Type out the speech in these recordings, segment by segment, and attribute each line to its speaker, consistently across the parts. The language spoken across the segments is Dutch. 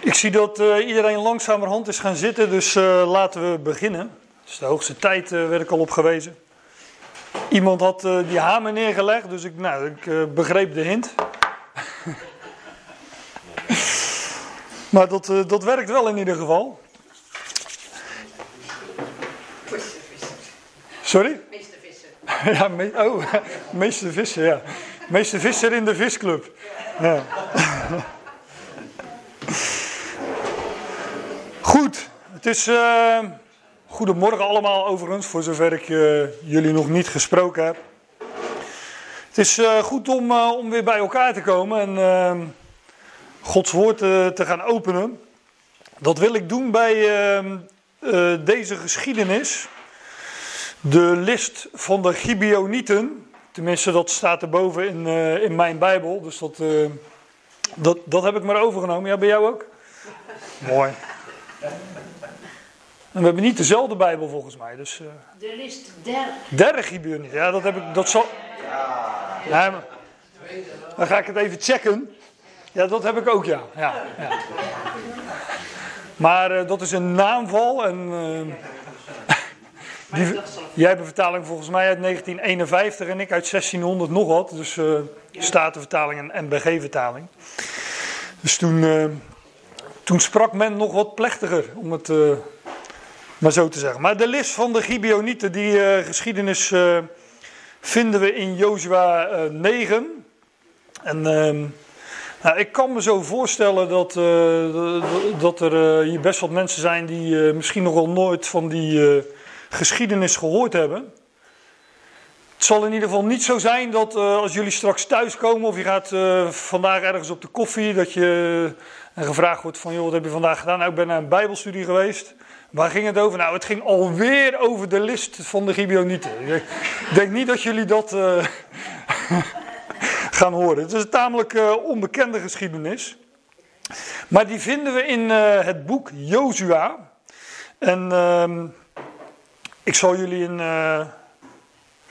Speaker 1: Ik zie dat uh, iedereen langzamerhand is gaan zitten, dus uh, laten we beginnen. Het is de hoogste tijd, uh, werd ik al op gewezen. Iemand had die hamer neergelegd, dus ik, nou, ik begreep de hint. maar dat, dat werkt wel in ieder geval. Sorry?
Speaker 2: Meester Visser.
Speaker 1: ja, me oh, meester Visser, ja. Meester Visser in de visclub. Ja. Goed, het is. Uh, goedemorgen allemaal, overigens, voor zover ik uh, jullie nog niet gesproken heb. Het is uh, goed om, om weer bij elkaar te komen en ehm, Gods woord te gaan openen. Dat wil ik doen bij ehm, deze geschiedenis. De list van de Gibeonieten. Tenminste, dat staat erboven in, in mijn Bijbel. Dus dat, dat, dat heb ik maar overgenomen. Ja, bij jou ook? Mooi. En we hebben niet dezelfde Bijbel volgens mij. Dus, uh...
Speaker 2: Der.
Speaker 1: Derde Gibeonieten. Ja, dat heb ik. Dat zal. Ja, maar... Dan ga ik het even checken. Ja, dat heb ik ook, ja. ja, ja. Maar uh, dat is een naamval. En, uh, die, jij hebt een vertaling volgens mij uit 1951 en ik uit 1600 nog wat. Dus uh, Statenvertaling en NBG-vertaling. Dus toen, toen sprak men nog wat plechtiger, om het maar zo te zeggen. Maar de list van de Gibeonieten, die geschiedenis vinden we in Jozua 9. En ehm, nou, ik kan me zo voorstellen dat, uh, dat er uh, hier best wat mensen zijn die uh, misschien nog wel nooit van die geschiedenis gehoord hebben. Het zal in ieder geval niet zo zijn dat als jullie straks thuiskomen of je gaat vandaag ergens op de koffie, dat je gevraagd wordt van joh, wat heb je vandaag gedaan? Nou, ik ben naar een bijbelstudie geweest. Waar ging het over? Nou, het ging alweer over de list van de Gibeonieten. Ik denk niet dat jullie dat gaan horen. Het is een tamelijk uh, onbekende geschiedenis. Maar die vinden we in uh, het boek Jozua. En uh, ik zal jullie een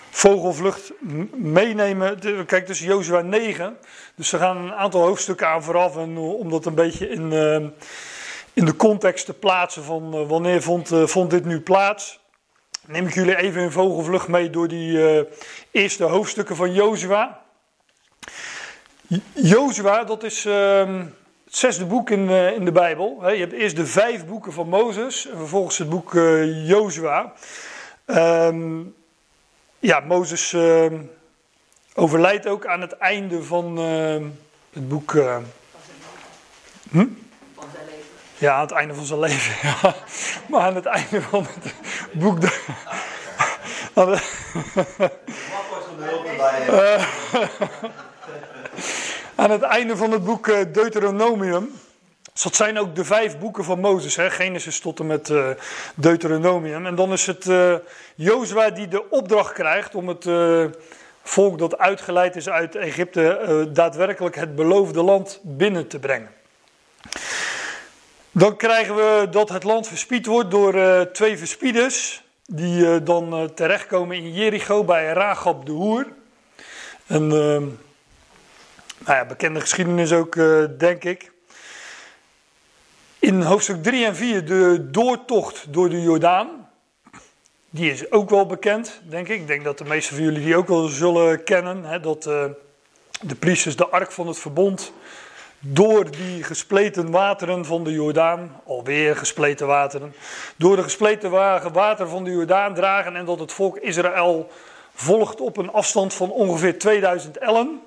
Speaker 1: vogelvlucht meenemen. Kijk, dus Jozua 9. Dus we gaan een aantal hoofdstukken aan vooraf. En om dat een beetje in, in de context te plaatsen van wanneer vond, vond dit nu plaats. Neem ik jullie even in vogelvlucht mee door die eerste hoofdstukken van Jozua. Jozua, dat is uh, het zesde boek in, in de Bijbel. je hebt eerst de vijf boeken van Mozes en vervolgens het boek Jozua. Um, ja, Mozes ehm, overlijdt ook aan het einde van het boek.
Speaker 2: hm?
Speaker 1: Ja, aan het einde van zijn leven. Ja. Maar aan het einde van het boek. De, aan de, aan het einde van het boek eh, Deuteronomium. Dus dat zijn ook de vijf boeken van Mozes, hè? Genesis tot en met uh, Deuteronomium. En dan is het uh, Jozua die de opdracht krijgt om het volk dat uitgeleid is uit Egypte daadwerkelijk het beloofde land binnen te brengen. Dan krijgen we dat het land verspied wordt door twee verspieders, die dan terechtkomen in Jericho bij Ragab de Hoer. En ehm, nou ja, bekende geschiedenis ook, denk ik. In hoofdstuk 3 en 4 de doortocht door de Jordaan. Die is ook wel bekend, denk ik. Ik denk dat de meesten van jullie die ook wel zullen kennen. Hè, dat de priesters de ark van het verbond door die gespleten wateren van de Jordaan, alweer gespleten wateren, door de gespleten water van de Jordaan dragen en dat het volk Israël volgt op een afstand van ongeveer 2000 ellen.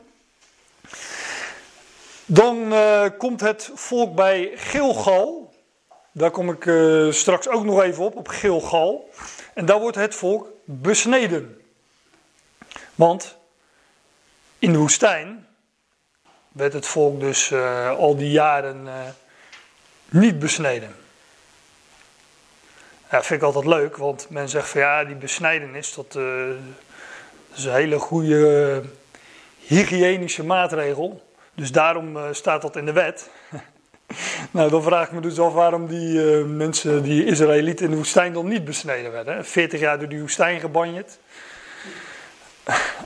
Speaker 1: Dan uh, komt het volk bij Gilgal. Daar kom ik uh, straks ook nog even op, op Gilgal. En daar wordt het volk besneden. Want in de woestijn werd het volk dus uh, al die jaren niet besneden. Ja, vind ik altijd leuk, want men zegt van ja, die besnijdenis, dat, dat is een hele goede hygiënische maatregel. Dus daarom staat dat in de wet. nou, dan vraag ik me dus af waarom die mensen, die Israëlieten in de woestijn dan niet besneden werden. 40 jaar door die woestijn gebanjerd.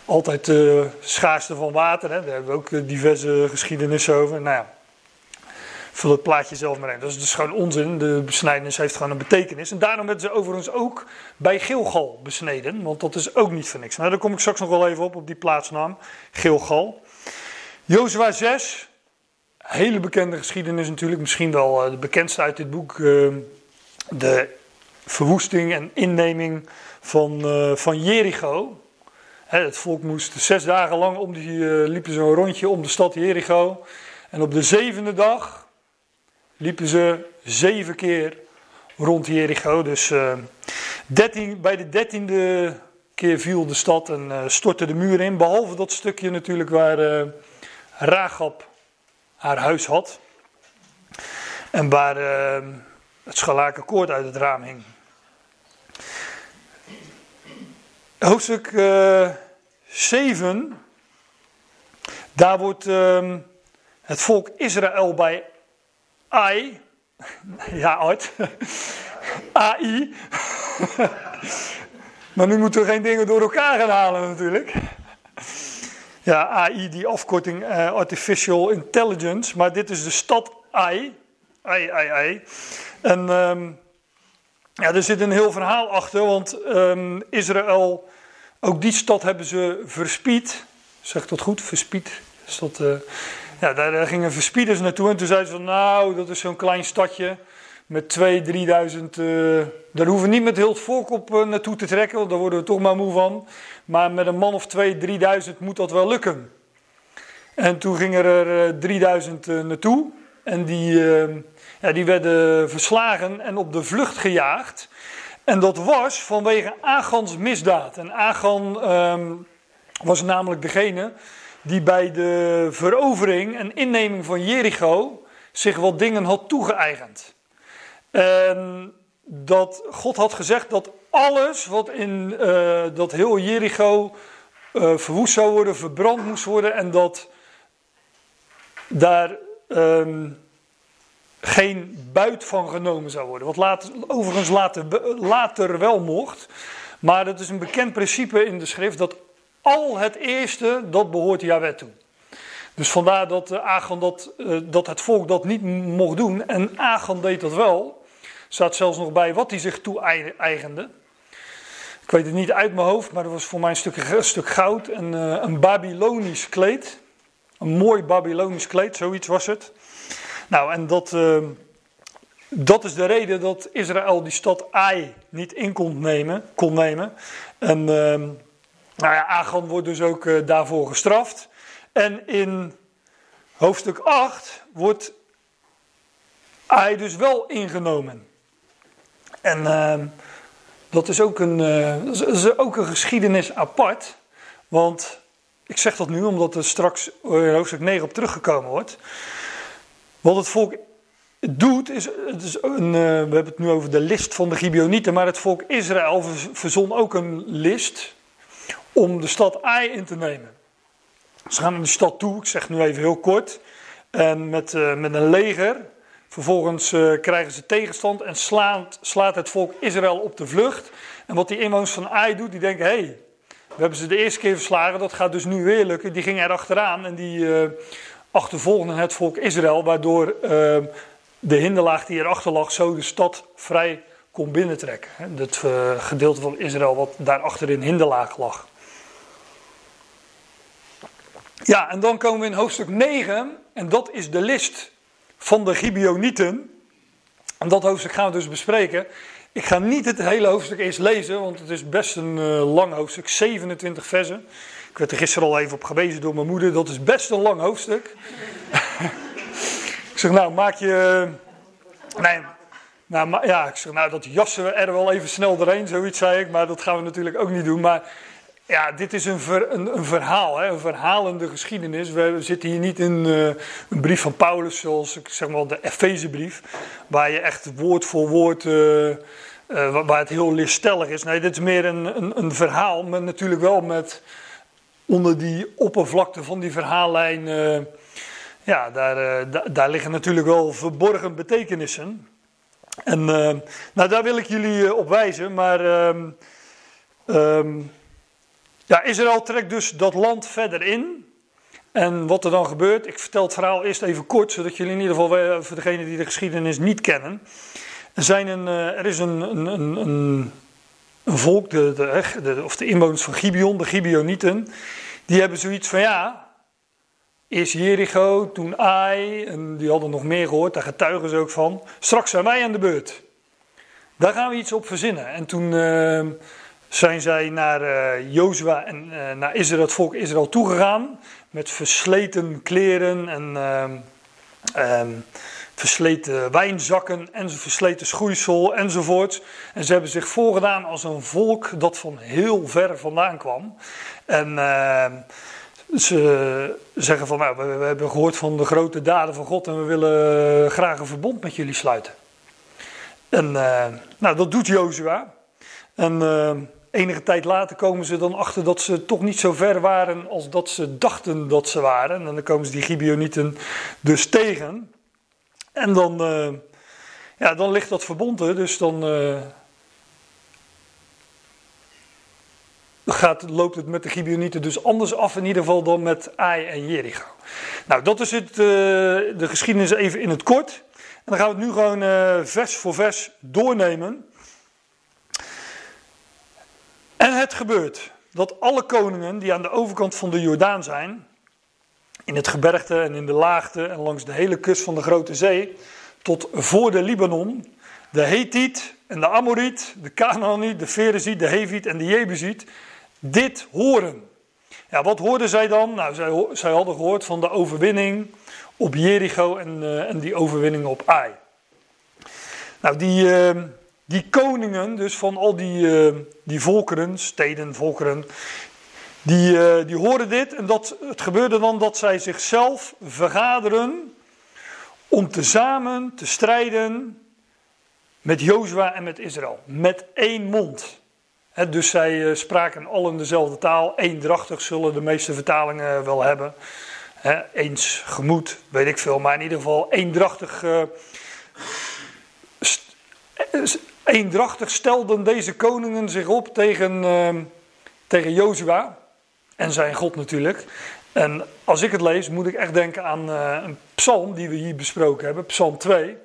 Speaker 1: Altijd de uh, schaarste van water, hè? daar hebben we ook diverse geschiedenissen over. Nou ja, vul het plaatje zelf maar in. Dat is dus gewoon onzin. De besnijdenis heeft gewoon een betekenis. En daarom werden ze overigens ook bij Gilgal besneden. Want dat is ook niet voor niks. Nou, daar kom ik straks nog wel even op, op die plaatsnaam. Gilgal. Jozua 6. Hele bekende geschiedenis natuurlijk. Misschien wel eh, de bekendste uit dit boek. Eh, de verwoesting en inneming van, van Jericho. Het volk moest zes dagen lang om die, uh, liepen ze een rondje om de stad Jericho. En op de zevende dag liepen ze zeven keer rond Jericho. Dus uh, bij de dertiende keer viel de stad en uh, stortte de muur in. Behalve dat stukje natuurlijk waar Ragab haar huis had. En waar het schalaken koord uit het raam hing. Hoofdstuk 7. Daar wordt ehm, het volk Israël bij AI, ja, ooit. AI. maar nu moeten we geen dingen door elkaar gaan halen natuurlijk. Ja, AI, die afkorting uh, Artificial Intelligence. Maar dit is de stad AI. AI, AI, AI. En um, ja, er zit een heel verhaal achter, want um, Israël, ook die stad hebben ze verspied. Zegt dat goed? Verspied? Is. Uh, ja, daar gingen verspieders naartoe en toen zeiden ze van nou, dat is zo'n klein stadje met 2.000, 3.000. Uh, daar hoeven we niet met heel het volk op uh, naartoe te trekken, want daar worden we toch maar moe van. Maar met een man of 2.000, 3.000 moet dat wel lukken. En toen gingen er uh, 3.000 naartoe en die, ja, die werden verslagen en op de vlucht gejaagd. En dat was vanwege Agans misdaad. En Agan um, was namelijk degene die bij de verovering en inneming van Jericho zich wat dingen had toegeëigend. En dat God had gezegd dat alles wat in uh, dat heel Jericho uh, verwoest zou worden, verbrand moest worden en dat daar um, geen buit van genomen zou worden. Wat later, overigens later, later wel mocht. Maar dat is een bekend principe in de schrift dat al het eerste, dat behoort Yahweh toe. Dus vandaar dat, uh, Agan dat, uh, dat het volk dat niet mocht doen. En Agan deed dat wel. Staat zelfs nog bij wat hij zich toe-eigende. Ik weet het niet uit mijn hoofd, maar dat was voor mij een stuk, een stuk goud en uh, een Babylonisch kleed. Een mooi Babylonisch kleed, zoiets was het. Nou, en dat, dat is de reden dat Israël die stad Ai niet in kon nemen. Kon nemen. En ehm, nou ja, wordt dus ook uh, daarvoor gestraft. En in hoofdstuk 8 wordt hij dus wel ingenomen. En uh, dat, is ook een, uh, dat is ook een geschiedenis apart. Want ik zeg dat nu omdat er straks in hoofdstuk 9 op teruggekomen wordt. Wat het volk doet, is, het is een, we hebben het nu over de list van de Gibeonieten, maar het volk Israël verzon ook een list om de stad Ai in te nemen. Ze gaan naar de stad toe, ik zeg nu even heel kort, en met, uh, met een leger. Vervolgens uh, krijgen ze tegenstand en slaat, slaat het volk Israël op de vlucht. En wat die inwoners van Ai doet, die denken, hé, hey, we hebben ze de eerste keer verslagen, dat gaat dus nu weer lukken. Die gingen er achteraan en die achtervolgden het volk Israël, waardoor de hinderlaag die erachter lag zo de stad vrij kon binnentrekken. Het gedeelte van Israël wat daarachter in hinderlaag lag. Ja, en dan komen we in hoofdstuk 9, en dat is de list van de Gibeonieten. En dat hoofdstuk gaan we dus bespreken. Ik ga niet het hele hoofdstuk eens lezen, want het is best een uh, lang hoofdstuk, 27 versen. Ik werd er gisteren al even op gewezen door mijn moeder, dat is best een lang hoofdstuk. ik zeg, nou, maak je. Nee, nou, ja, ik zeg, nou, dat jassen we er wel even snel doorheen, zoiets zei ik, maar dat gaan we natuurlijk ook niet doen. Maar ja, dit is een, ver, een, een verhaal, hè, een verhalende geschiedenis. We zitten hier niet in uh, een brief van Paulus, zoals ik zeg maar de Efezebrief, waar je echt woord voor woord, uh, waar het heel lichtstellig is. Nee, dit is meer een, een, een, verhaal, maar natuurlijk wel met onder die oppervlakte van die verhaallijn, ja, daar, da, daar liggen natuurlijk wel verborgen betekenissen. En nou, daar wil ik jullie op wijzen, maar. Um, ja, Israël trekt dus dat land verder in. En wat er dan gebeurt, ik vertel het verhaal eerst even kort, zodat jullie in ieder geval, voor degenen die de geschiedenis niet kennen. Er, zijn een, eh, er is een, een, een, een volk, de, de, de, of de inwoners van Gibeon, de Gibeonieten, die hebben zoiets van ja, Eerst Jericho, toen Ai, en die hadden nog meer gehoord, daar getuigen ze ook van. Straks zijn wij aan de beurt. Daar gaan we iets op verzinnen. En toen uh, zijn zij naar uh, Jozua en uh, naar Israël, het volk Israël toegegaan. Met versleten kleren en um, versleten wijnzakken en versleten schoeisel enzovoort. En ze hebben zich voorgedaan als een volk dat van heel ver vandaan kwam. En ehm, ze zeggen van, nou, we, hebben gehoord van de grote daden van God en we willen graag een verbond met jullie sluiten. En uh, nou, dat doet Jozua. En uh, enige tijd later komen ze dan achter dat ze toch niet zo ver waren als dat ze dachten dat ze waren. En dan komen ze die Gibeonieten dus tegen. En dan, uh, ja, dan ligt dat verbond er, dus dan gaat, loopt het met de Gibeonieten dus anders af in ieder geval dan met Ai en Jericho. Nou, dat is het, uh, de geschiedenis even in het kort. En dan gaan we het nu gewoon vers voor vers doornemen. En het gebeurt dat alle koningen die aan de overkant van de Jordaan zijn, in het gebergte en in de laagte en langs de hele kust van de Grote Zee, tot voor de Libanon, de Hethiet en de Amoriet, de Canaaniet, de Fereziet, de Heviet en de Jebusiet, dit horen. Ja, wat hoorden zij dan? Nou, zij, zij hadden gehoord van de overwinning op Jericho en, uh, en die overwinning op Ai. Nou, die, uh, die koningen, dus van al die, uh, die volkeren, steden, volkeren, die, die hoorden dit. En dat, het gebeurde dan dat zij zichzelf vergaderen om tezamen te strijden met Jozua en met Israël. Met één mond dus zij eh, spraken allen dezelfde taal. Eendrachtig zullen de meeste vertalingen wel hebben. eens gemoed, weet ik veel. Maar in ieder geval eendrachtig. Uh, eendrachtig stelden deze koningen zich op tegen, uh, tegen Jozua. En zijn God natuurlijk. En als ik het lees, moet ik echt denken aan een psalm die we hier besproken hebben. Psalm 2.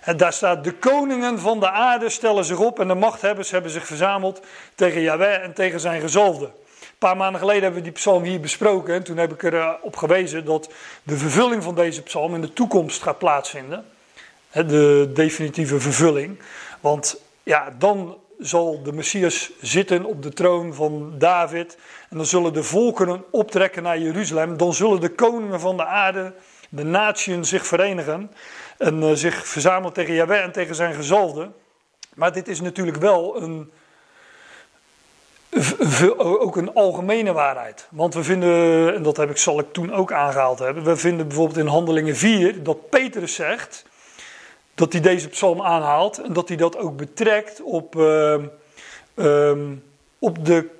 Speaker 1: En daar staat: De koningen van de aarde stellen zich op en de machthebbers hebben zich verzameld tegen Yahweh en tegen zijn gezalfde. Een paar maanden geleden hebben we die psalm hier besproken. En toen heb ik erop gewezen dat de vervulling van deze psalm in de toekomst gaat plaatsvinden. De definitieve vervulling. Want ja, dan zal de Messias zitten op de troon van David. En dan zullen de volkeren optrekken naar Jeruzalem. Dan zullen de koningen van de aarde, de natieën, zich verenigen en uh, zich verzamelt tegen Jahweh en tegen zijn gezalde. Maar dit is natuurlijk wel een, ook een algemene waarheid. Want we vinden, en dat heb ik, zal ik toen ook aangehaald hebben, we vinden bijvoorbeeld in Handelingen 4 dat Petrus zegt dat hij deze psalm aanhaalt en dat hij dat ook betrekt op, uh, um, op de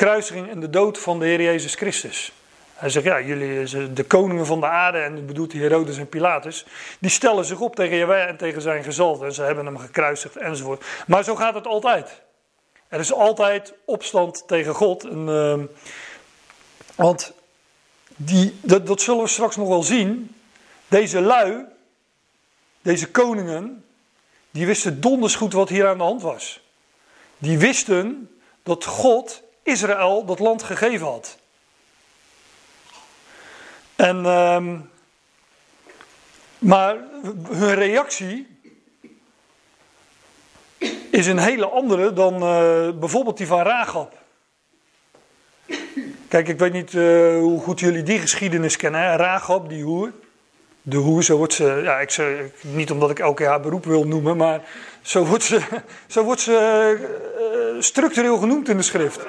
Speaker 1: kruisiging en de dood van de Heer Jezus Christus. Hij zegt, ja, jullie, de koningen van de aarde, en bedoelt hij Herodes en Pilatus, die stellen zich op tegen Jaweh en tegen zijn gezalfde. En ze hebben hem gekruisigd enzovoort. Maar zo gaat het altijd. Er is altijd opstand tegen God. En, uh, want die, dat, dat zullen we straks nog wel zien. Deze lui, deze koningen, die wisten donders goed wat hier aan de hand was. Die wisten dat God Israël dat land gegeven had. En, uh, maar hun reactie is een hele andere dan uh, bijvoorbeeld die van Ragab. Kijk, ik weet niet uh, hoe goed jullie die geschiedenis kennen. Hè? Die hoer. De hoer, zo wordt ze. Ja, ik niet omdat ik elke jaar beroep wil noemen, maar zo wordt ze, zo wordt ze uh, structureel genoemd in de schrift.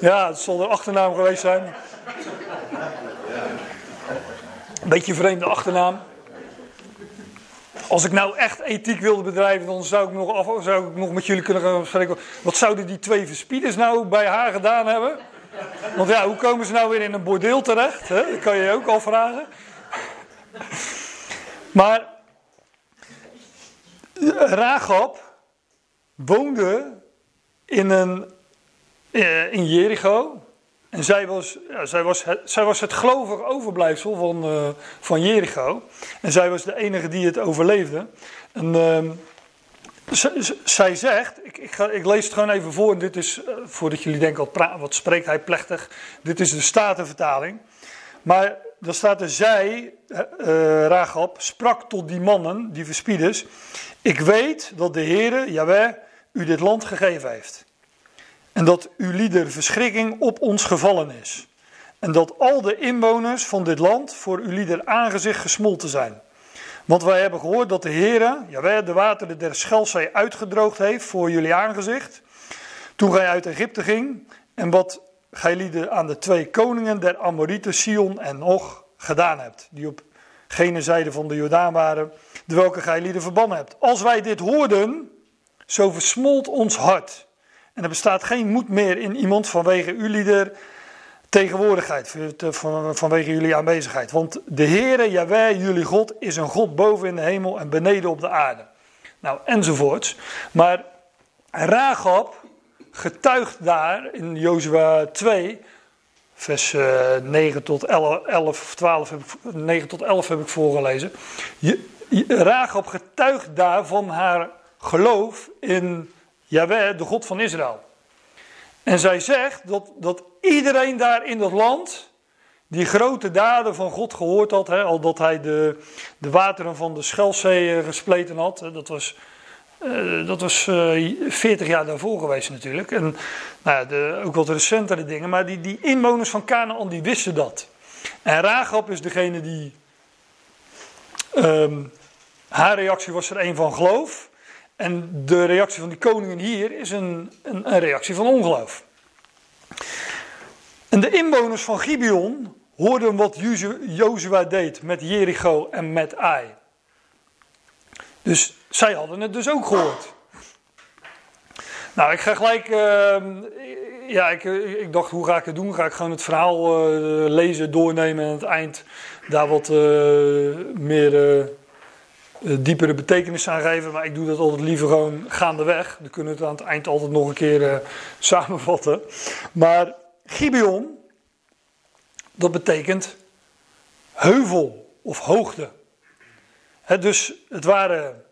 Speaker 1: Ja, het zal er achternaam geweest zijn. Beetje vreemde achternaam. Als ik nou echt ethiek wilde bedrijven, dan zou ik nog, af, zou ik nog met jullie kunnen gaan spreken. Wat zouden die twee verspieders nou bij haar gedaan hebben? Want ja, hoe komen ze nou weer in een bordeel terecht? Hè? Dat kan je je ook al vragen. Maar Ragab woonde in, een, in Jericho. En zij was, ja, zij was, het, zij was het gelovig overblijfsel van, uh, van Jericho. En zij was de enige die het overleefde. En uh, zij zegt, ik, ik, ga, ik, lees het gewoon even voor. Dit is, uh, voordat jullie denken, wat, wat spreekt hij plechtig. Dit is de Statenvertaling. Maar dan staat er, zij, Rahab, sprak tot die mannen, die verspieders. Ik weet dat de Heere, Jaweh, u dit land gegeven heeft. En dat uw lieder verschrikking op ons gevallen is. En dat al de inwoners van dit land voor uw lieder aangezicht gesmolten zijn. Want wij hebben gehoord dat de Heere, Jaweh, de wateren der Schelzee uitgedroogd heeft voor jullie aangezicht. Toen gij uit Egypte ging. En wat gij lieden aan de twee koningen der Amorieten, Sion en Og, gedaan hebt. Die op gene zijde van de Jordaan waren, de welke gij lieden verbannen hebt. Als wij dit hoorden, zo versmolt ons hart. En er bestaat geen moed meer in iemand vanwege uw lieder tegenwoordigheid, vanwege jullie aanwezigheid. Want de Heere, Jaweh, jullie God, is een God boven in de hemel en beneden op de aarde. Nou, enzovoorts. Maar Rahab getuigt daar in Jozua 2, vers 9 eh, tot 11, 11 12 heb ik, 9 tot 11 heb ik voorgelezen. Rahab getuigt daar van haar geloof in Jaweh, de God van Israël. En zij zegt dat, dat iedereen daar in dat land die grote daden van God gehoord had. Hè, al dat hij de, de wateren van de Schelzee eh, gespleten had. Dat was, uh, dat was uh, eh, 40 jaar daarvoor geweest natuurlijk. En nou ja, de, ook wat recentere dingen. Maar die, die inwoners van Canaan die wisten dat. En Rahab is degene die... Um, haar reactie was er een van geloof. En de reactie van die koningen hier is een, een, een reactie van ongeloof. En de inwoners van Gibeon hoorden wat Jozua deed met Jericho en met Ai. Dus zij hadden het dus ook gehoord. Nou, ik ga gelijk. Uh, ja, ik, ik, dacht, hoe ga ik het doen? Ga ik gewoon het verhaal uh, lezen, doornemen en aan het eind daar wat uh, meer diepere betekenis aan geven. Maar ik doe dat altijd liever gewoon gaandeweg. Dan kunnen we het aan het eind altijd nog een keer uh, samenvatten. Maar Gibeon, dat betekent heuvel of hoogte. dus het waren,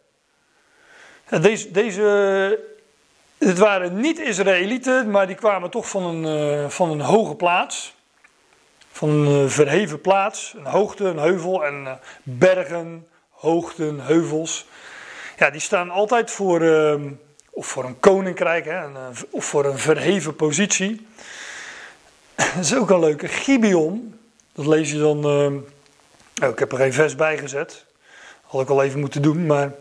Speaker 1: deze, deze, het waren niet Israëlieten, maar die kwamen toch van een, uh, van een hoge plaats. Van een verheven plaats, een hoogte, een heuvel en bergen, hoogten, heuvels. Ja, die staan altijd voor, uh, of voor een koninkrijk, hè, eh, of voor een verheven positie. Dat is ook een leuke. Gibeon, dat lees je dan. Uh, oh, ik heb er geen vers bij gezet. Had ik al even moeten doen, maar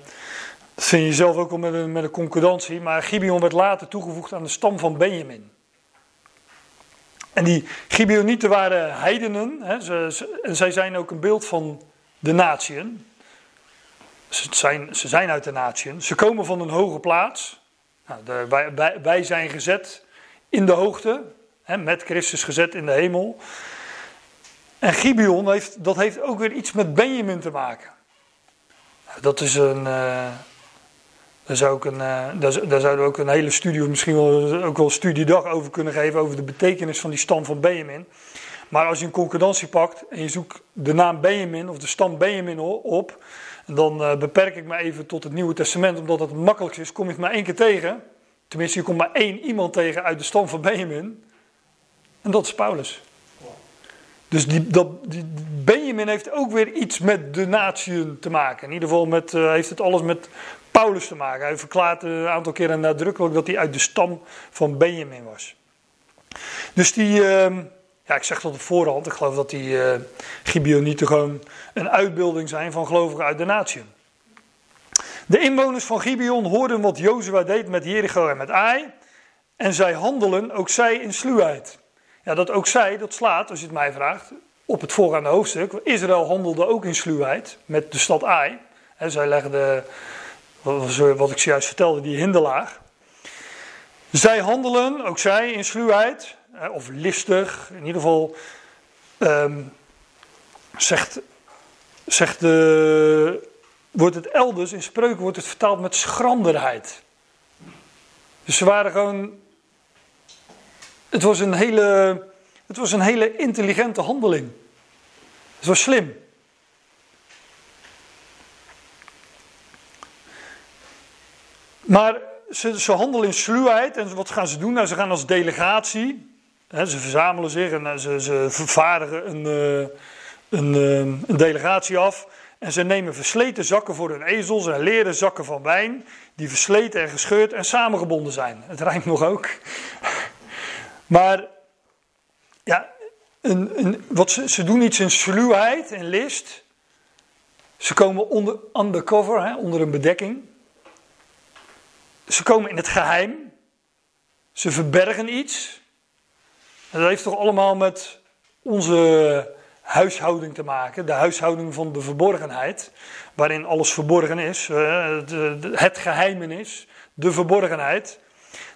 Speaker 1: dat vind je zelf ook al met een, met een concordantie. Maar Gibeon werd later toegevoegd aan de stam van Benjamin. En die Gibeonieten waren heidenen. Hè, ze, ze, en zij zijn ook een beeld van de natieën. Ze zijn, ze zijn uit de natieën. Ze komen van een hoge plaats. Nou, de, wij, wij, zijn gezet in de hoogte. Hè, met Christus gezet in de hemel. En Gibeon heeft, dat heeft ook weer iets met Benjamin te maken. Dat is een. Uh, daar, zou ik een uh, daar, daar, zouden we ook een hele studie, of misschien wel, ook wel een studiedag over kunnen geven. Over de betekenis van die stam van Benjamin. Maar als je een concordantie pakt en je zoekt de naam Benjamin of de stam Benjamin op. En dan uh, beperk ik me even tot het Nieuwe Testament, omdat het makkelijk is. Kom het maar één keer tegen. Tenminste, je komt maar één iemand tegen uit de stam van Benjamin. En dat is Paulus. Dus die, dat, die, Benjamin heeft ook weer iets met de natieën te maken. In ieder geval met, uh, heeft het alles met Paulus te maken. Hij verklaart een aantal keren nadrukkelijk dat hij uit de stam van Benjamin was. Dus die, uh, ja, ik zeg dat op voorhand. Ik geloof dat die uh, Gibeonieten gewoon een uitbeelding zijn van gelovigen uit de natie. De inwoners van Gibeon hoorden wat Jozua deed met Jericho en met Ai. En zij handelen, ook zij, in sluwheid. Ja, dat ook zij, dat slaat, als je het mij vraagt, op het voorgaande hoofdstuk. Israël handelde ook in sluwheid met de stad Ai. En zij legden, wat ik zojuist vertelde, die hinderlaag. Zij handelen, ook zij, in sluwheid of listig. In ieder geval um, zegt, zegt de, wordt het elders, in spreuken wordt het vertaald met schranderheid. Dus ze waren gewoon. Het was een hele Het was een hele intelligente handeling. Het was slim. Maar ze, ze handelen in sluwheid en wat gaan ze doen? Nou, ze gaan als delegatie, ze verzamelen zich en eh, ze, ze vervaardigen een, eh, een, eh, een delegatie af. En ze nemen versleten zakken voor hun ezels en leren zakken van wijn, die versleten en gescheurd en samengebonden zijn. Het rijmt nog ook. Maar ja, een, een, wat ze, ze doen iets in sluwheid en list. Ze komen onder, undercover, hè, onder een bedekking. Ze komen in het geheim. Ze verbergen iets. Dat heeft toch allemaal met onze huishouding te maken. De huishouding van de verborgenheid. Waarin alles verborgen is. Het geheimen is. De verborgenheid.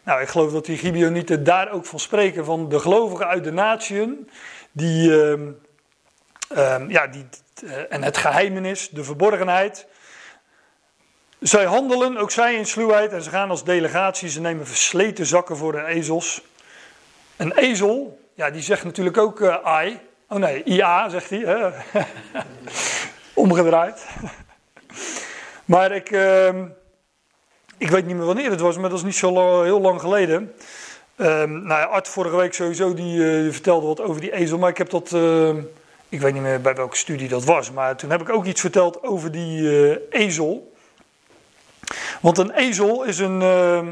Speaker 1: Nou, ik geloof dat die Gibeonieten daar ook van spreken. Van de gelovigen uit de natieën. Die, uh, ja, die, uh, en het geheimenis, de verborgenheid. Zij handelen, ook zij in sluwheid, en ze gaan als delegatie, ze nemen versleten zakken voor hun ezels. Een ezel, ja, die zegt natuurlijk ook uh, I. Oh nee, IA zegt hij. Omgedraaid. maar ik, uh, ik weet niet meer wanneer het was, maar dat is niet zo heel lang geleden. Um, nou ja, Art vorige week sowieso, die, uh, vertelde wat over die ezel. Maar ik heb dat, uh, ik weet niet meer bij welke studie dat was. Maar toen heb ik ook iets verteld over die ezel. Want een ezel is een, uh,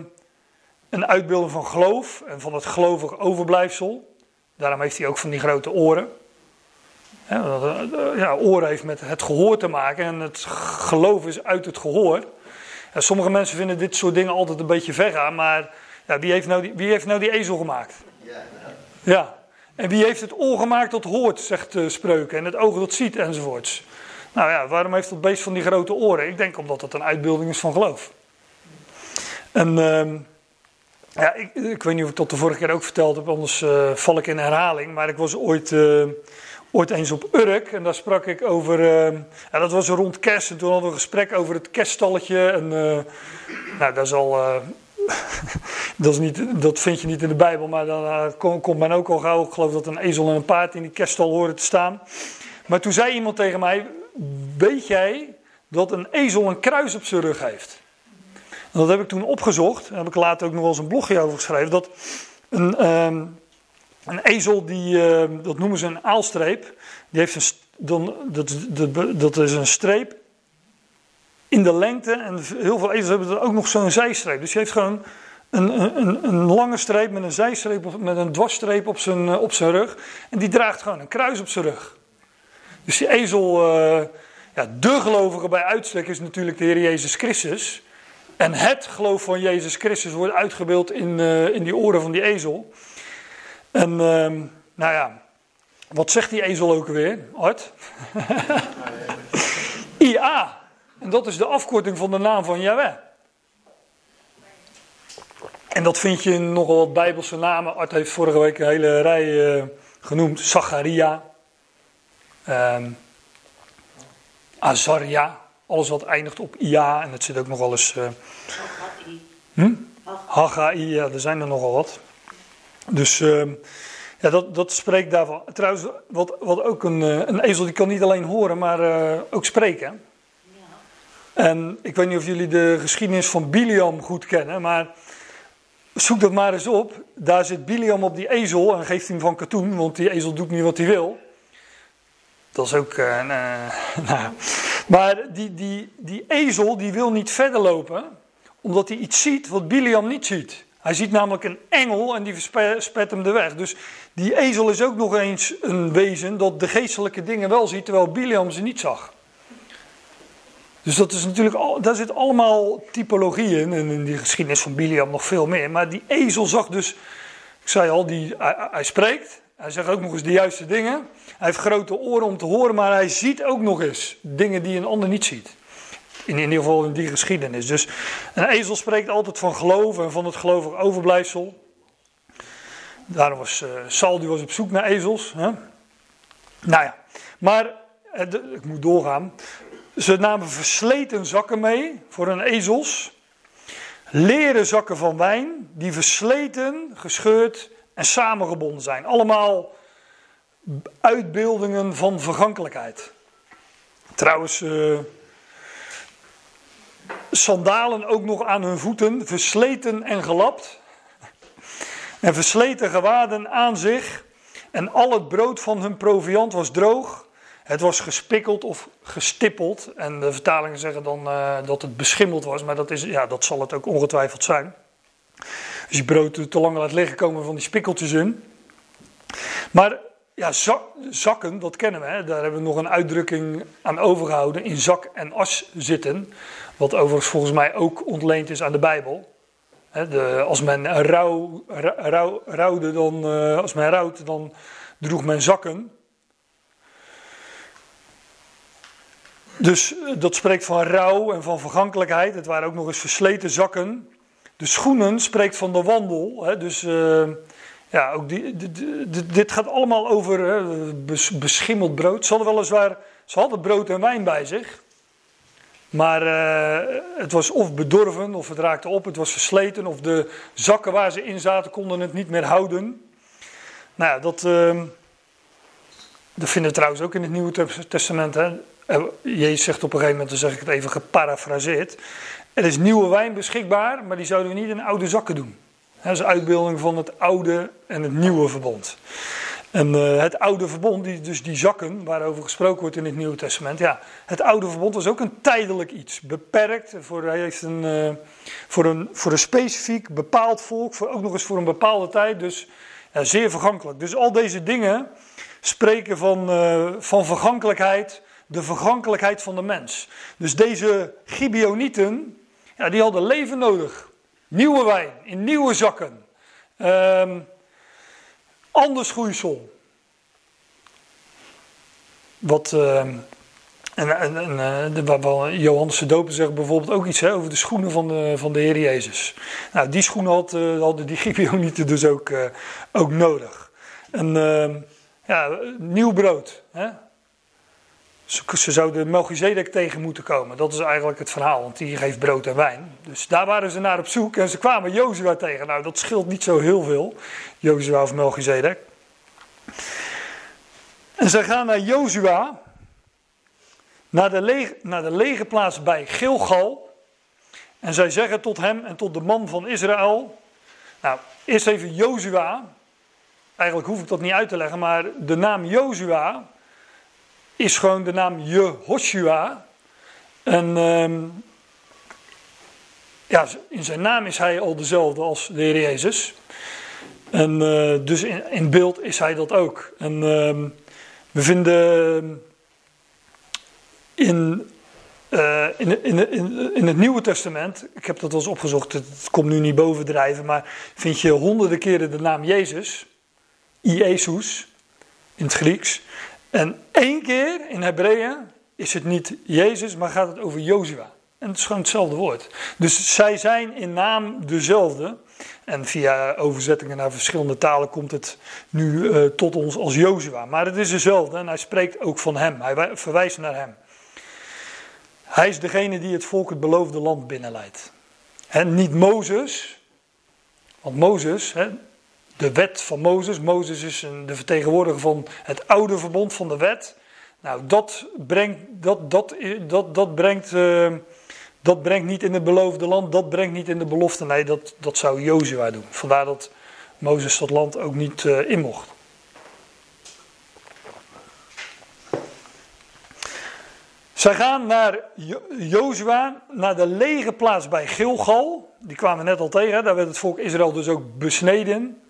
Speaker 1: een uitbeelding van geloof en van het gelovig overblijfsel. Daarom heeft hij ook van die grote oren. Ja, oren heeft met het gehoor te maken en het geloof is uit het gehoor. Ja, sommige mensen vinden dit soort dingen altijd een beetje ver gaan, maar ja, wie, heeft nou die, wie heeft nou die ezel gemaakt? Ja. En wie heeft het oor gemaakt dat hoort, zegt de spreuken, en het oog dat ziet enzovoorts. Nou ja, waarom heeft dat beest van die grote oren? Ik denk omdat het een uitbeelding is van geloof. En uh, ja, ik, ik, weet niet of ik dat de vorige keer ook verteld heb, anders uh, val ik in herhaling. Maar ik was ooit, uh, ooit eens op Urk en daar sprak ik over. Ja, dat was rond kerst en toen hadden we een gesprek over het kerststalletje. En nou, dat is al. dat, is niet, dat vind je niet in de Bijbel, maar dan komt men ook al gauw. Ik geloof dat een ezel en een paard in die kerststal horen te staan. Maar toen zei iemand tegen mij: Weet jij dat een ezel een kruis op zijn rug heeft? Dat heb ik toen opgezocht. Daar heb ik later ook nog wel eens een blogje over geschreven. Dat een, um, een ezel, die, uh, dat noemen ze een aalstreep. Die heeft een, dan, dat, dat, dat is een streep in de lengte. En heel veel ezels hebben ook nog zo'n zijstreep. Dus je heeft gewoon een, een, een, lange streep met een zijstreep, met een dwarsstreep op zijn, op zijn rug. En die draagt gewoon een kruis op zijn rug. Dus die ezel, uh, ja, de gelovige bij uitstek is natuurlijk de Heer Jezus Christus. En het geloof van Jezus Christus wordt uitgebeeld in, uh, in die oren van die ezel. En uh, nou ja, wat zegt die ezel ook weer, Art? IA. En dat is de afkorting van de naam van Yahweh. En dat vind je in nogal wat Bijbelse namen. Art heeft vorige week een hele rij uh, genoemd. Zacharia. Um, Azaria. Alles wat eindigt op IA. En het zit ook nog wel eens. Uh, hm? Haggai, ja, er zijn er nogal wat. Dus uh, ja, dat, dat spreekt daarvan. Trouwens, wat, wat ook een, uh, een ezel die kan niet alleen horen, maar uh, ook spreken. Ja. En ik weet niet of jullie de geschiedenis van Biliam goed kennen, maar zoek dat maar eens op. Daar zit Biliam op die ezel en geeft hem van katoen, want die ezel doet niet wat hij wil. Dat is ook. Uh, nou, maar die, die, die ezel die wil niet verder lopen, omdat hij iets ziet wat Biliam niet ziet. Hij ziet namelijk een engel en die verspet hem de weg. Dus die ezel is ook nog eens een wezen dat de geestelijke dingen wel ziet, terwijl Biliam ze niet zag. Dus dat is natuurlijk, daar zit allemaal typologie in. En in die geschiedenis van Biliam nog veel meer. Maar die ezel zag dus, ik zei al, die, hij spreekt. Hij zegt ook nog eens de juiste dingen. Hij heeft grote oren om te horen, maar hij ziet ook nog eens dingen die een ander niet ziet. In, in ieder geval in die geschiedenis. Dus een ezel spreekt altijd van geloof en van het gelovig overblijfsel. Daarom was uh, was op zoek naar ezels. Hè? Nou ja, maar de, ik moet doorgaan. Ze namen versleten zakken mee voor hun ezels. Leren zakken van wijn, die versleten, gescheurd en samengebonden zijn. Allemaal uitbeeldingen van vergankelijkheid. Trouwens, uh, sandalen ook nog aan hun voeten, versleten en gelapt. En versleten gewaden aan zich. En al het brood van hun proviand was droog. Het was gespikkeld of gestippeld. En de vertalingen zeggen dan uh, dat het beschimmeld was. Maar dat, is, ja, dat zal het ook ongetwijfeld zijn. Als je brood te lang laat liggen, komen van die spikkeltjes in. Maar ja, zakken, dat kennen we. Hè? Daar hebben we nog een uitdrukking aan overgehouden. In zak en as zitten. Wat overigens volgens mij ook ontleend is aan de Bijbel. De, als men rouw, rouw, rouwde, dan, uh, als men rouwt, dan droeg men zakken. Dus eh, dat spreekt van rouw en van vergankelijkheid. Het waren ook nog eens versleten zakken. De schoenen spreekt van de wandel. Hè? Dus uh, ja, ook die, dit gaat allemaal over hè, beschimmeld brood. Ze hadden weliswaar, ze hadden brood en wijn bij zich. Maar uh, het was of bedorven, of het raakte op, het was versleten, of de zakken waar ze in zaten konden het niet meer houden. Nou ja, dat, uh, dat vinden we trouwens ook in het Nieuwe Testament. Hè. Jezus zegt op een gegeven moment, dan zeg ik het even geparafraseerd. Er is nieuwe wijn beschikbaar, maar die zouden we niet in oude zakken doen. Dat is een uitbeelding van het oude en het nieuwe verbond. En uh, het oude verbond, die, dus die zakken waarover gesproken wordt in het Nieuwe Testament. Ja, het oude verbond was ook een tijdelijk iets. Beperkt. Voor, hij heeft een, uh, voor, een, voor een specifiek bepaald volk. Voor, ook nog eens voor een bepaalde tijd. Dus zeer vergankelijk. Dus al deze dingen spreken van, uh, van vergankelijkheid. De vergankelijkheid van de mens. Dus deze Gibeonieten, ja, die hadden leven nodig. Nieuwe wijn in nieuwe zakken. Um, anders groeisel. Wat, uh, en, en uh, Johannes de Doper zegt bijvoorbeeld ook iets over de schoenen van de, van de Heer Jezus. Nou, die schoenen had, uh, hadden die Gibeonieten dus ook, uh, ook nodig. En ehm, ja, nieuw brood. Hè? Ze, ze zouden Melchizedek tegen moeten komen. Dat is eigenlijk het verhaal, want die geeft brood en wijn. Dus daar waren ze naar op zoek en ze kwamen Jozua tegen. Nou, dat scheelt niet zo heel veel, Jozua of Melchizedek. En ze gaan naar Jozua, naar de, naar de lege plaats bij Gilgal. En zij zeggen tot hem en tot de man van Israël. Nou, eerst even Jozua. Eigenlijk hoef ik dat niet uit te leggen, maar de naam Jozua is gewoon de naam Jehoshua. En ehm, ja, in zijn naam is hij al dezelfde als de Heer Jezus. En uh, dus in, in, beeld is hij dat ook. En uh, we vinden in, uh, in, in, in, in, het Nieuwe Testament, ik heb dat wel eens opgezocht, het komt nu niet bovendrijven, maar vind je honderden keren de naam Jezus, Iesus in het Grieks. En één keer in Hebreeën is het niet Jezus, maar gaat het over Jozua. En het is gewoon hetzelfde woord. Dus zij zijn in naam dezelfde. En via overzettingen naar verschillende talen komt het nu uh, tot ons als Jozua. Maar het is dezelfde en hij spreekt ook van hem. Hij verwijst naar hem. Hij is degene die het volk het beloofde land binnenleidt. En niet Mozes. Want Mozes, de wet van Mozes. Mozes is de vertegenwoordiger van het oude verbond van de wet. Nou, dat brengt, dat, dat, dat, dat brengt, uh, dat brengt niet in het beloofde land, dat brengt niet in de belofte. Nee, dat, dat zou Jozua doen. Vandaar dat Mozes dat land ook niet uh, in mocht. Zij gaan naar Jozua, naar de lege plaats bij Gilgal. Die kwamen we net al tegen, daar werd het volk Israël dus ook besneden.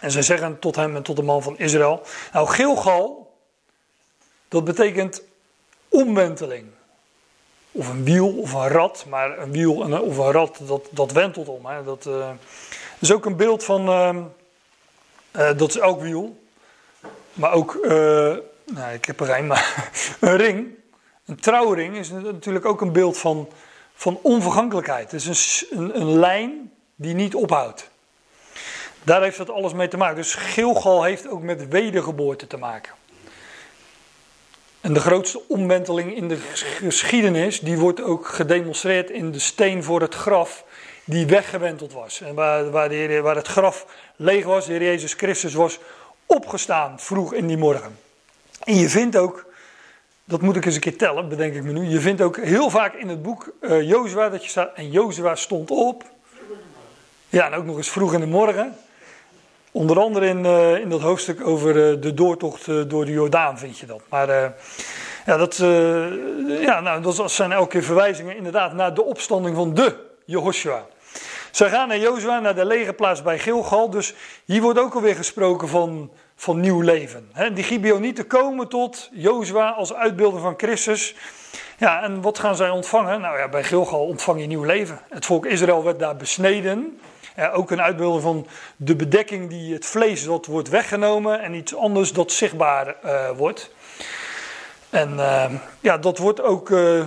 Speaker 1: En zij zeggen tot hem en tot de man van Israël. Nou, Gilgal, dat betekent omwenteling. Of een wiel of een rad, maar een wiel of een rad, dat, dat wentelt om. Hè. Dat uh, is ook een beeld van, uh, uh, dat is elk wiel. Maar ook, nou, ik heb er een, maar een ring. Een trouwring is natuurlijk ook een beeld van, van onvergankelijkheid. Het is een, een, een lijn die niet ophoudt. Daar heeft dat alles mee te maken. Dus Gilgal heeft ook met wedergeboorte te maken. En de grootste omwenteling in de geschiedenis, die wordt ook gedemonstreerd in de steen voor het graf, die weggewenteld was. En waar, waar, de waar het graf leeg was, de Heer Jezus Christus was opgestaan vroeg in die morgen. En je vindt ook, dat moet ik eens een keer tellen, bedenk ik me nu. Je vindt ook heel vaak in het boek uh, Jozua dat je staat, en Jozua stond op. Ja, en ook nog eens vroeg in de morgen. Onder andere in, uh, in dat hoofdstuk over uh, de doortocht door de Jordaan vind je dat. Maar ja, dat, ja, nou, dat zijn elke keer verwijzingen inderdaad naar de opstanding van de Jehoshua. Zij gaan naar Jozua, naar de legerplaats bij Gilgal. Dus hier wordt ook alweer gesproken van, van nieuw leven. die Gibeonieten komen tot Jozua als uitbeelder van Christus. Ja, en wat gaan zij ontvangen? Nou ja, bij Gilgal ontvang je nieuw leven. Het volk Israël werd daar besneden. Ja, ook een uitbeelding van de bedekking die het vlees dat wordt weggenomen en iets anders dat zichtbaar uh, wordt. En uh, ja, dat wordt ook, uh,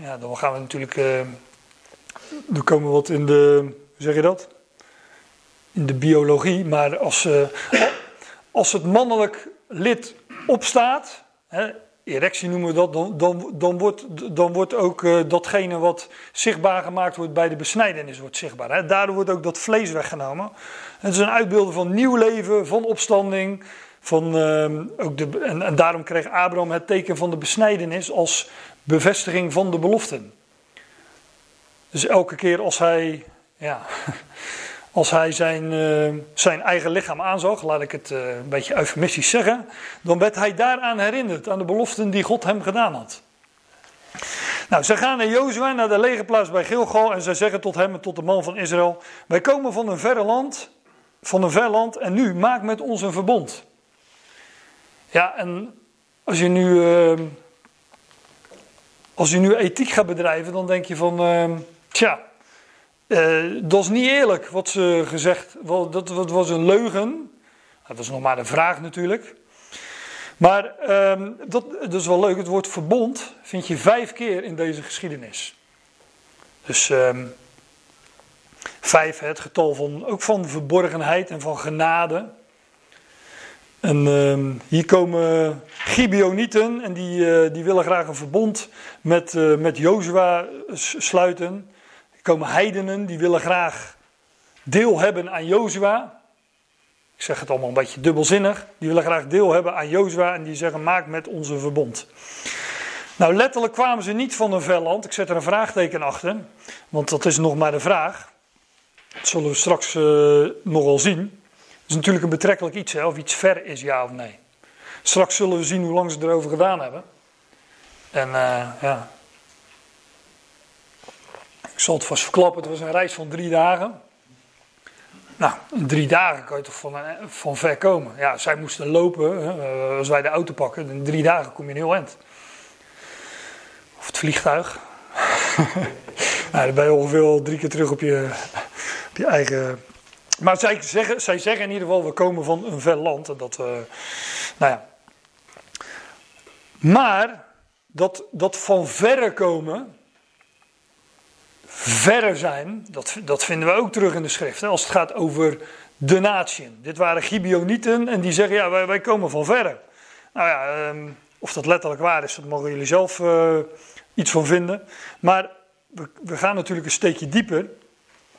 Speaker 1: ja, dan gaan we natuurlijk er komen wat in de, hoe zeg je dat? In de biologie, maar als, als het mannelijk lid opstaat, hè, erectie noemen we dat, dan, dan, dan, wordt, dan wordt ook uh, datgene wat zichtbaar gemaakt wordt bij de besnijdenis wordt zichtbaar. Daardoor wordt ook dat vlees weggenomen. Het is een uitbeelding van nieuw leven, van opstanding. Van, uh, ook de, en, en daarom kreeg Abraham het teken van de besnijdenis als bevestiging van de beloften. Dus elke keer als hij, ja, als hij zijn, uh, zijn eigen lichaam aanzag, laat ik het uh, een beetje eufemistisch zeggen, dan werd hij daaraan herinnerd, aan de beloften die God hem gedaan had. Nou, ze gaan naar Jozua, naar de legerplaats bij Gilgal, en zij zeggen tot hem en tot de man van Israël: Wij komen van een verre land, van een ver land, en nu maak met ons een verbond. Ja, en als je nu, uh, als je nu ethiek gaat bedrijven, dan denk je van Tja, uh, dat is niet eerlijk wat ze gezegd. Wel, dat, dat, was een leugen. Dat is nog maar een vraag natuurlijk. Maar um, dat, is wel leuk. Het woord verbond vind je vijf keer in deze geschiedenis. Dus um, vijf, het getal van, ook van verborgenheid en van genade. En um, hier komen Gibeonieten en die, uh, die willen graag een verbond met, uh, met Jozua sluiten komen heidenen, die willen graag deel hebben aan Jozua. Ik zeg het allemaal een beetje dubbelzinnig. Die willen graag deel hebben aan Jozua en die zeggen maak met onze verbond. Nou, letterlijk kwamen ze niet van een ver land. Ik zet er een vraagteken achter, want dat is nog maar de vraag. Dat zullen we straks uh, nog wel zien. Het is natuurlijk een betrekkelijk iets, hè, of iets ver is, ja of nee. Straks zullen we zien hoe lang ze erover gedaan hebben. En uh, ja, ik zal het vast verklappen, het was een reis van drie dagen. Nou, in drie dagen kan je toch van, van ver komen. Ja, zij moesten lopen, hè, als wij de auto pakken, in drie dagen kom je een heel eind. Of het vliegtuig. nou, dan ben je ongeveer drie keer terug op je, op je eigen... Maar zij zeggen, zij zeggen in ieder geval, we komen van een ver land. En dat, uh, nou ja. Maar, dat, dat van verre komen, verre zijn, dat, dat vinden we ook terug in de schrift. Als het gaat over de natieën. Dit waren Gibeonieten en die zeggen, ja, wij, wij komen van verre. Nou ja, um, of dat letterlijk waar is, dat mogen jullie zelf uh, iets van vinden. Maar we, we, gaan natuurlijk een steekje dieper.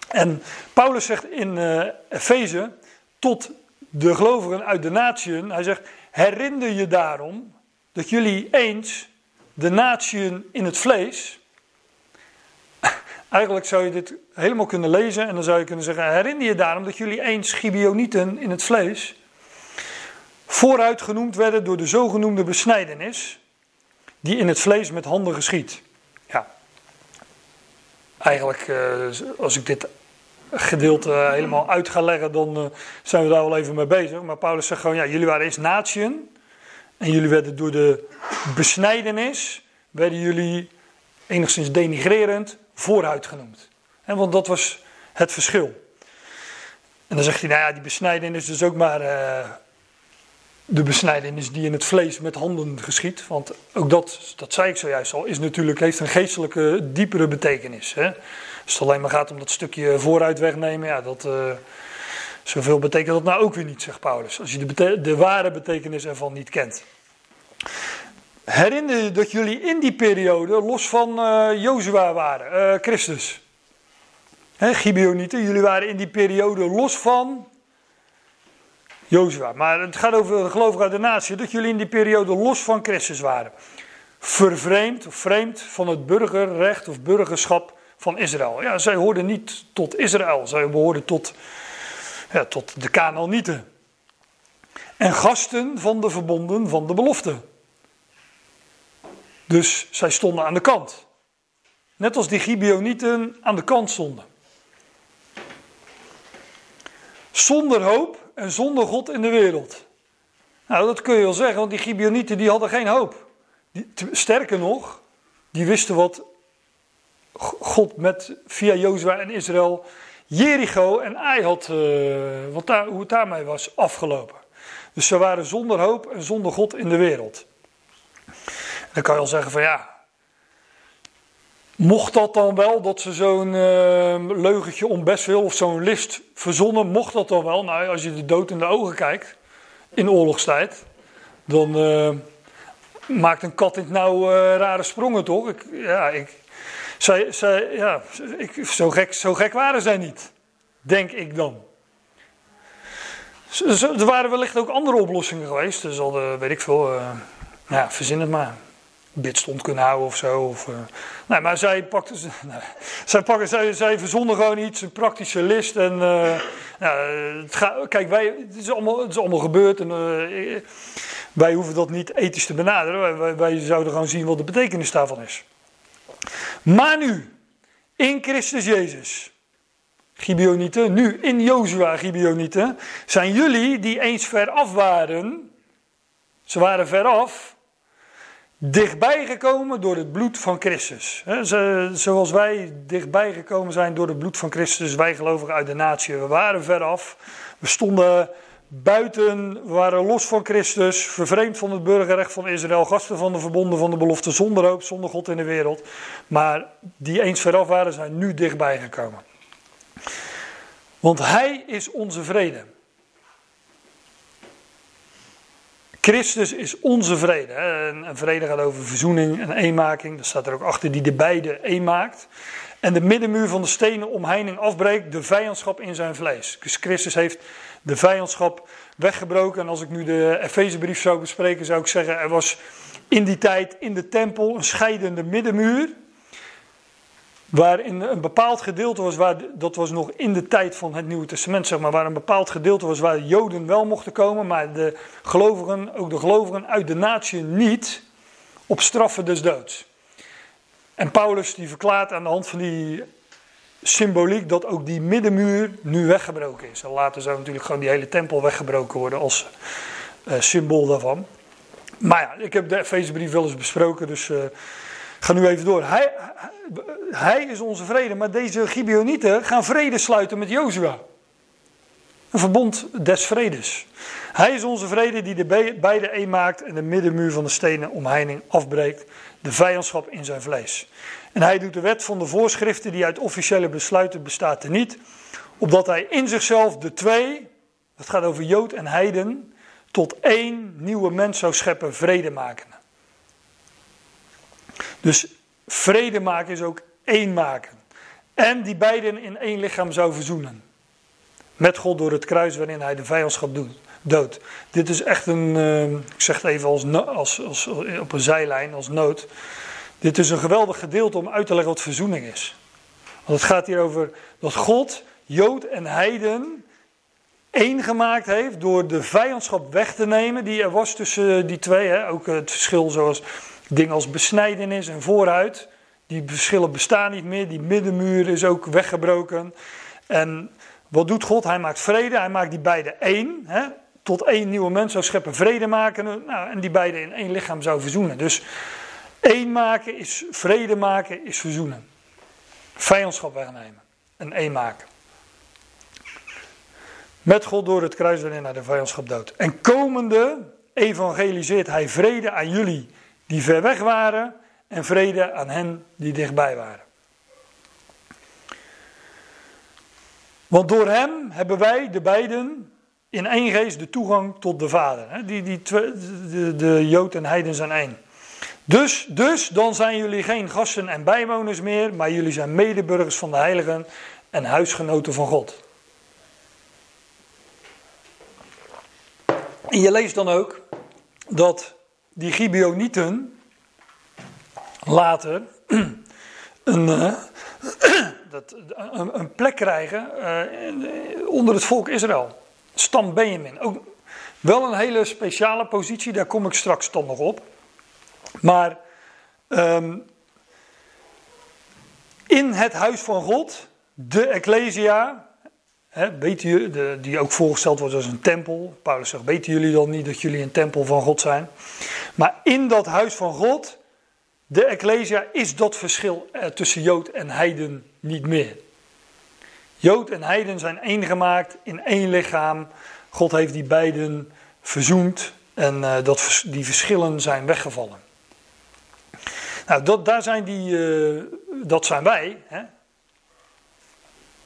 Speaker 1: En Paulus zegt in uh, Efeze tot de gelovigen uit de natieën, hij zegt, herinner je daarom dat jullie eens de natieën in het vlees Eigenlijk zou je dit helemaal kunnen lezen en dan zou je kunnen zeggen: Herinner je daarom dat jullie eens Gibeonieten in het vlees vooruit genoemd werden door de zogenoemde besnijdenis, die in het vlees met handen geschiet? Ja, eigenlijk, eh, als ik dit gedeelte helemaal uit ga leggen, dan eh, zijn we daar wel even mee bezig. Maar Paulus zegt gewoon: Ja, jullie waren eens natieën en jullie werden door de besnijdenis, werden jullie enigszins denigrerend vooruit genoemd. En want dat was het verschil. En dan zegt hij, nou ja, die besnijdenis is dus ook maar uh, de besnijdenis die in het vlees met handen geschiet. Want ook dat, dat zei ik zojuist al, is natuurlijk, heeft een geestelijke, diepere betekenis. Hè? Als het alleen maar gaat om dat stukje vooruit wegnemen, ja, dat, uh, zoveel betekent dat nou ook weer niet, zegt Paulus. Als je de, de ware betekenis ervan niet kent. Herinner je dat jullie in die periode los van uh, Jozua waren, uh, Christus? Hè, Gibeonieten, jullie waren in die periode los van Jozua. Maar het gaat over de gelovigen uit de natie, dat jullie in die periode los van Christus waren. Vervreemd of vreemd van het burgerrecht of burgerschap van Israël. Ja, zij hoorden niet tot Israël, zij behoorden tot, ja, tot de Kanaanieten. En gasten van de verbonden van de belofte. Dus zij stonden aan de kant. Net als die Gibeonieten aan de kant stonden. Zonder hoop en zonder God in de wereld. Nou, dat kun je wel zeggen, want die Gibeonieten die hadden geen hoop. Die, sterker nog, die wisten wat God met, via Jozua en Israël Jericho en Ai had, uh, wat daar, hoe het daarmee was afgelopen. Dus ze waren zonder hoop en zonder God in de wereld. Dan kan je al zeggen van ja, mocht dat dan wel, dat ze zo'n uh, leugentje om best wil of zo'n list verzonnen, mocht dat dan wel? Nou, als je de dood in de ogen kijkt in oorlogstijd, dan uh, maakt een kat in het nauw rare sprongen toch? Ik, ja, ik, zij, ja, ik, zo, gek, zo gek waren zij niet, denk ik dan. Er waren wellicht ook andere oplossingen geweest. Dus al, weet ik veel, uh, ja, verzin het maar. Bidstond kunnen houden of zo. Of, uh, nee, maar zij pakten, nou, zij, pakken, zij, zij gewoon iets, een praktische list. En, uh, het gaat, kijk, wij, het, is allemaal, het is allemaal gebeurd. En, wij hoeven dat niet ethisch te benaderen. Wij, wij zouden gewoon zien wat de betekenis daarvan is. Maar nu, in Christus Jezus, Gibeonieten, nu in Jozua Gibeonieten, zijn jullie die eens veraf waren, ze waren veraf, dichtbij gekomen door het bloed van Christus. zoals wij dichtbij gekomen zijn door het bloed van Christus, wij gelovigen uit de natie. We waren veraf, we stonden buiten, we waren los van Christus, vervreemd van het burgerrecht van Israël, gasten van de verbonden van de belofte, zonder hoop, zonder God in de wereld. Maar die eens veraf waren, zijn nu dichtbij gekomen. Want Hij is onze vrede. Christus is onze vrede. En vrede gaat over verzoening en eenmaking. Dat staat er ook achter, die de beide een maakt. En de middenmuur van de stenen omheining afbreekt, de vijandschap in zijn vlees. Dus Christus heeft de vijandschap weggebroken. En als ik nu de Efezebrief zou bespreken, zou ik zeggen: er was in die tijd in de tempel een scheidende middenmuur. Waarin een bepaald gedeelte was, waar, dat was nog in de tijd van het Nieuwe Testament, zeg maar, waar een bepaald gedeelte was waar Joden wel mochten komen, maar de gelovigen, ook de gelovigen uit de natie niet, op straffen des doods. En Paulus die verklaart aan de hand van die symboliek dat ook die middenmuur nu weggebroken is. En later zou natuurlijk gewoon die hele tempel weggebroken worden als uh, symbool daarvan. Maar ja, ik heb de Efezebrief wel eens besproken, dus uh, ga nu even door. Hij, hij is onze vrede, maar deze Gibeonieten gaan vrede sluiten met Jozua. Een verbond des vredes. Hij is onze vrede die de beide een maakt en de middenmuur van de stenen omheining afbreekt. De vijandschap in zijn vlees. En hij doet de wet van de voorschriften die uit officiële besluiten bestaat er niet. Opdat hij in zichzelf de twee, het gaat over Jood en Heiden, tot één nieuwe mens zou scheppen, vrede maken. Dus vrede maken is ook één maken. En die beiden in één lichaam zou verzoenen. Met God door het kruis waarin hij de vijandschap doet, dood. Dit is echt een, uh, ik zeg het even als, als, als, op een zijlijn, als nood. Dit is een geweldig gedeelte om uit te leggen wat verzoening is. Want het gaat hier over dat God, Jood en Heiden één gemaakt heeft door de vijandschap weg te nemen die er was tussen die twee. Hè? Ook het verschil zoals dingen als besnijdenis en vooruit. Die verschillen bestaan niet meer. Die middenmuur is ook weggebroken. En wat doet God? Hij maakt vrede. Hij maakt die beide één. Hè? Tot één nieuwe mens zou scheppen, vrede maken. Nou, en die beide in één lichaam zou verzoenen. Dus één maken is vrede maken, is verzoenen. Vijandschap wegnemen. En één maken. Met God door het kruis waarin hij de vijandschap dood. En komende evangeliseert hij vrede aan jullie die ver weg waren en vrede aan hen die dichtbij waren. Want door hem hebben wij, de beiden, in één geest de toegang tot de Vader. Die, die de, de Jood en Heiden zijn één. Dus, dus, dan zijn jullie geen gasten en bijwoners meer, maar jullie zijn medeburgers van de heiligen en huisgenoten van God. En je leest dan ook dat die Gibeonieten later een, dat, een, plek krijgen uh, onder het volk Israël. Stam Benjamin. Ook wel een hele speciale positie, daar kom ik straks dan nog op. Maar um, in het huis van God, de Ecclesia, weten de, die ook voorgesteld wordt als een tempel. Paulus zegt, weten jullie dan niet dat jullie een tempel van God zijn? Maar in dat huis van God, de Ecclesia, is dat verschil tussen Jood en Heiden niet meer. Jood en Heiden zijn één gemaakt in één lichaam. God heeft die beiden verzoend en uh, dat, die verschillen zijn weggevallen. Nou, dat, daar zijn die, uh, dat zijn wij. Hè?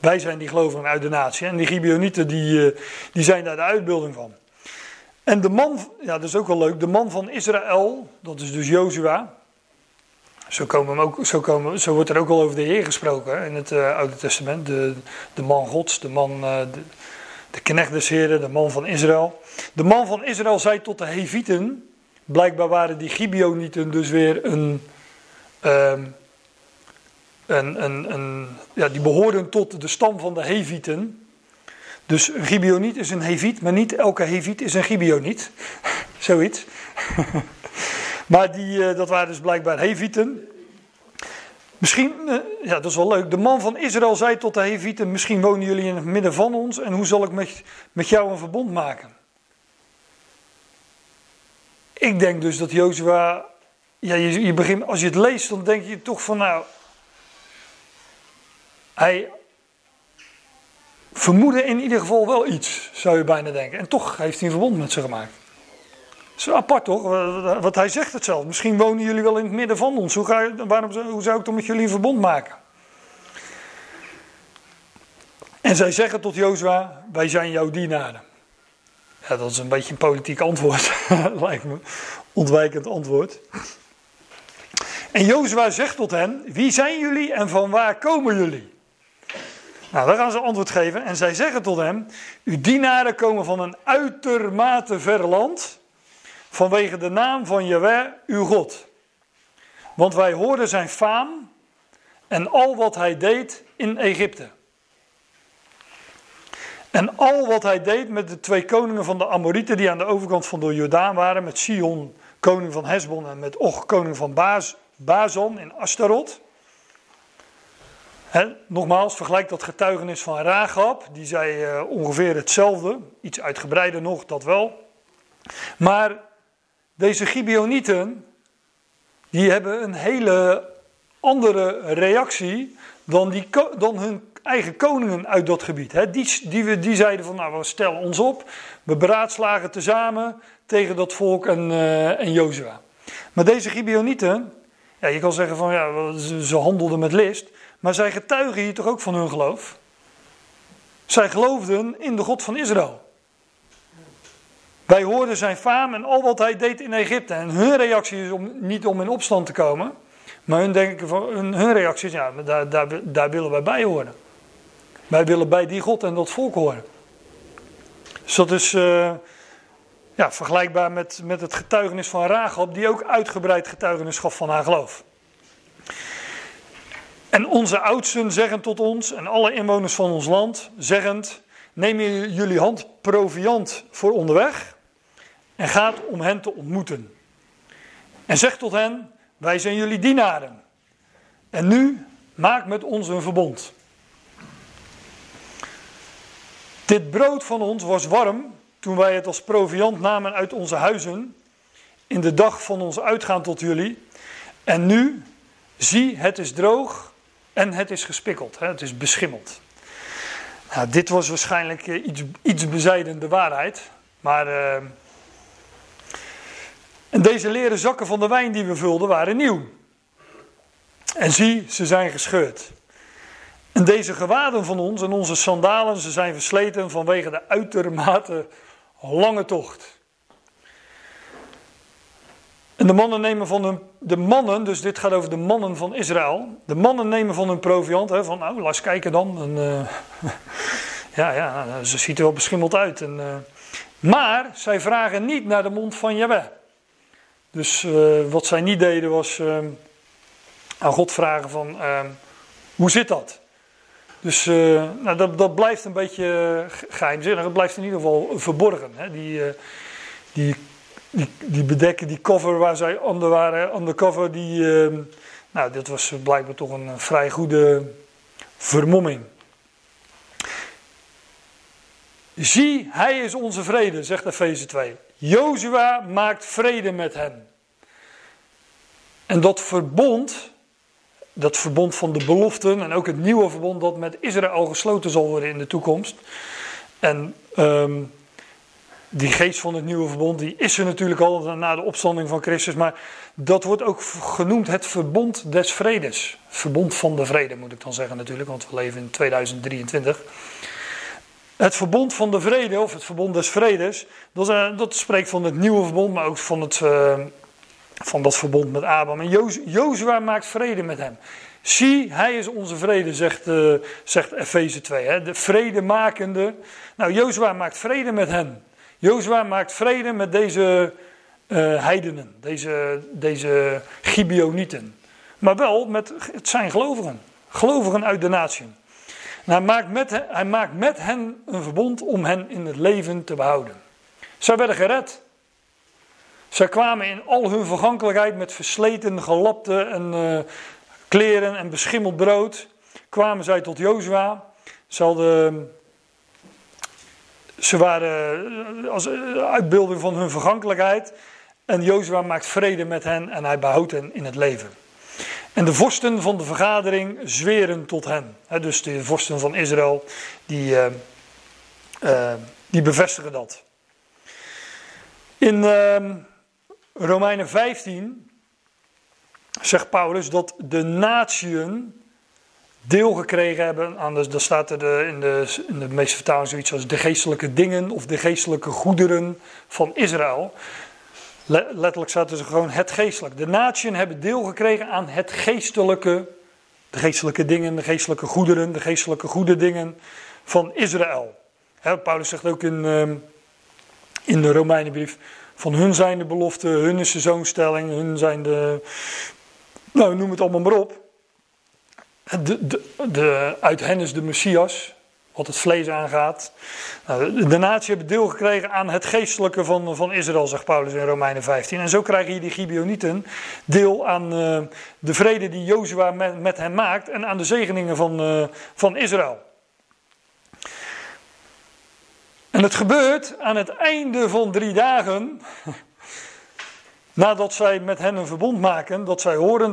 Speaker 1: Wij zijn die gelovigen uit de natie. En die Gibeonieten die, uh, die zijn daar de uitbeelding van. En de man, ja dat is ook wel leuk, de man van Israël, dat is dus Jozua. Zo, komen ook, zo, komen, zo wordt er ook wel over de Heer gesproken in het uh, Oude Testament. De, de man Gods, de man, uh, de, de knecht des Heren, de man van Israël. De man van Israël zei tot de Hevieten, blijkbaar waren die Gibeonieten dus weer een, um, een, een, een, ja, die behoorden tot de stam van de Hevieten. Dus een Gibeoniet is een Heviet, maar niet elke Heviet is een Gibeoniet. Zoiets. maar die, uh, dat waren dus blijkbaar Hevieten. Misschien, uh, ja dat is wel leuk. De man van Israël zei tot de Hevieten, misschien wonen jullie in het midden van ons en hoe zal ik met, met jou een verbond maken? Ik denk dus dat Jozua, ja, je, je begint, als je het leest, dan denk je toch van nou, hij vermoedde in ieder geval wel iets, zou je bijna denken. En toch heeft hij een verbond met ze gemaakt. Dat apart toch? Wat hij zegt het zelf. Misschien wonen jullie wel in het midden van ons. Hoe, ga je, waarom, hoe zou ik dan met jullie een verbond maken? En zij zeggen tot Jozua, wij zijn jouw dienaren. Ja, dat is een beetje een politiek antwoord, lijkt me. Ontwijkend antwoord. En Jozua zegt tot hen, wie zijn jullie en van waar komen jullie? Nou, daar gaan ze antwoord geven. En zij zeggen tot hem: Uw dienaren komen van een uitermate ver land. Vanwege de naam van Jahweh, uw God. Want wij hoorden zijn faam en al wat hij deed in Egypte. En al wat hij deed met de twee koningen van de Amorieten die aan de overkant van de Jordaan waren, met Sion, koning van Hesbon, en met Och, koning van Baz, Bazan in Astarot. Nogmaals, vergelijk dat getuigenis van Rahab, die zei uh, ongeveer hetzelfde, iets uitgebreider nog, dat wel. Maar deze Gibeonieten, die hebben een hele andere reactie dan, die, dan hun eigen koningen uit dat gebied. Die, die, die zeiden van, nou we stellen ons op, we beraadslagen tezamen tegen dat volk en, uh, en Jozua. Maar deze Gibeonieten, ja, je kan zeggen van, ja, ze handelden met list. Maar zij getuigen hier toch ook van hun geloof? Zij geloofden in de God van Israël. Wij hoorden zijn faam en al wat hij deed in Egypte. En hun reactie is om, niet om in opstand te komen. Maar hun, denken van, hun, hun reactie is, ja, daar, daar, daar willen wij bij horen. Wij willen bij die God en dat volk horen. Dus dat is uh, ja, vergelijkbaar met, met het getuigenis van Rahab, die ook uitgebreid getuigenis gaf van haar geloof. En onze oudsten zeggen tot ons en alle inwoners van ons land, zeggend: Neem jullie hand proviand voor onderweg en gaat om hen te ontmoeten. En zeg tot hen: Wij zijn jullie dienaren. En nu maak met ons een verbond. Dit brood van ons was warm toen wij het als proviand namen uit onze huizen in de dag van ons uitgaan tot jullie. En nu, zie, het is droog en het is gespikkeld, hè, het is beschimmeld. Nou, dit was waarschijnlijk uh, iets, iets bezijden de waarheid. Maar. Uh, en deze leren zakken van de wijn die we vulden waren nieuw. En zie, ze zijn gescheurd. En deze gewaden van ons en onze sandalen, ze zijn versleten vanwege de uitermate lange tocht. En de mannen nemen van hun, de mannen, dus dit gaat over de mannen van Israël. De mannen nemen van hun proviant, hè, van nou, laat eens kijken dan. En, uh, ja, ja, ze ziet er wel beschimmeld uit. En, uh, Maar zij vragen niet naar de mond van Jahweh. Dus uh, wat zij niet deden was aan God vragen van uh, hoe zit dat? Dus nou, dat, dat blijft een beetje geheimzinnig. Het blijft in ieder geval verborgen. Hè? Die, die, die, die, bedekken, die cover waar zij onder waren, undercover, die, nou, dit was blijkbaar toch een vrij goede vermomming. Zie, hij is onze vrede, zegt Efeze 2. Jozua maakt vrede met hen. En dat verbond, dat verbond van de beloften en ook het nieuwe verbond dat met Israël gesloten zal worden in de toekomst. En um, die geest van het nieuwe verbond, die is er natuurlijk al na de opstanding van Christus. Maar dat wordt ook genoemd het verbond des vredes. Verbond van de vrede moet ik dan zeggen natuurlijk, want we leven in 2023. Het verbond van de vrede, of het verbond des vredes, dat, uh, dat spreekt van het nieuwe verbond, maar ook van, het, uh, van dat verbond met Abraham. En Jozua maakt vrede met hem. Zie, hij is onze vrede, zegt, uh, zegt Efeze 2. Hè? De vredemakende. Nou, Jozua maakt vrede met hen. Jozua maakt vrede met deze heidenen, deze, deze Gibeonieten. Maar wel met het zijn gelovigen. Gelovigen uit de natie. Hij maakt, met, hij maakt met hen een verbond om hen in het leven te behouden. Zij werden gered. Zij kwamen in al hun vergankelijkheid met versleten, gelapte en, uh, kleren en beschimmeld brood. Kwamen zij tot Jozua. Ze, ze waren eh, als eh, uitbeelding van hun vergankelijkheid. En Jozua maakt vrede met hen en hij behoudt hen in het leven. En de vorsten van de vergadering zweren tot hen. dus de vorsten van Israël, die, uh, die bevestigen dat. In uh, Romeinen 15 zegt Paulus dat de natieën deel gekregen hebben aan, de, dat staat er in, de, in de meeste vertalingen zoiets als de geestelijke dingen of de geestelijke goederen van Israël. Letterlijk staat er gewoon het geestelijke. De natieën hebben deel gekregen aan het geestelijke, de geestelijke dingen, de geestelijke goederen, de geestelijke goede dingen van Israël. Paulus zegt ook in, ehm, in de Romeinenbrief, van hun zijn de beloften, hun is de zoonstelling, hun zijn de, nou noem het allemaal maar op. De, de, de, uit hen is de Messias, wat het vlees aangaat. Nou, de natie hebben deel gekregen aan het geestelijke van, van Israël, zegt Paulus in Romeinen 15. En zo krijgen hier die Gibeonieten deel aan uh, de vrede die Jozua met, met hen maakt en aan de zegeningen van, uh, van Israël. En het gebeurt aan het einde van drie dagen, nadat zij met hen een verbond maken, dat zij horen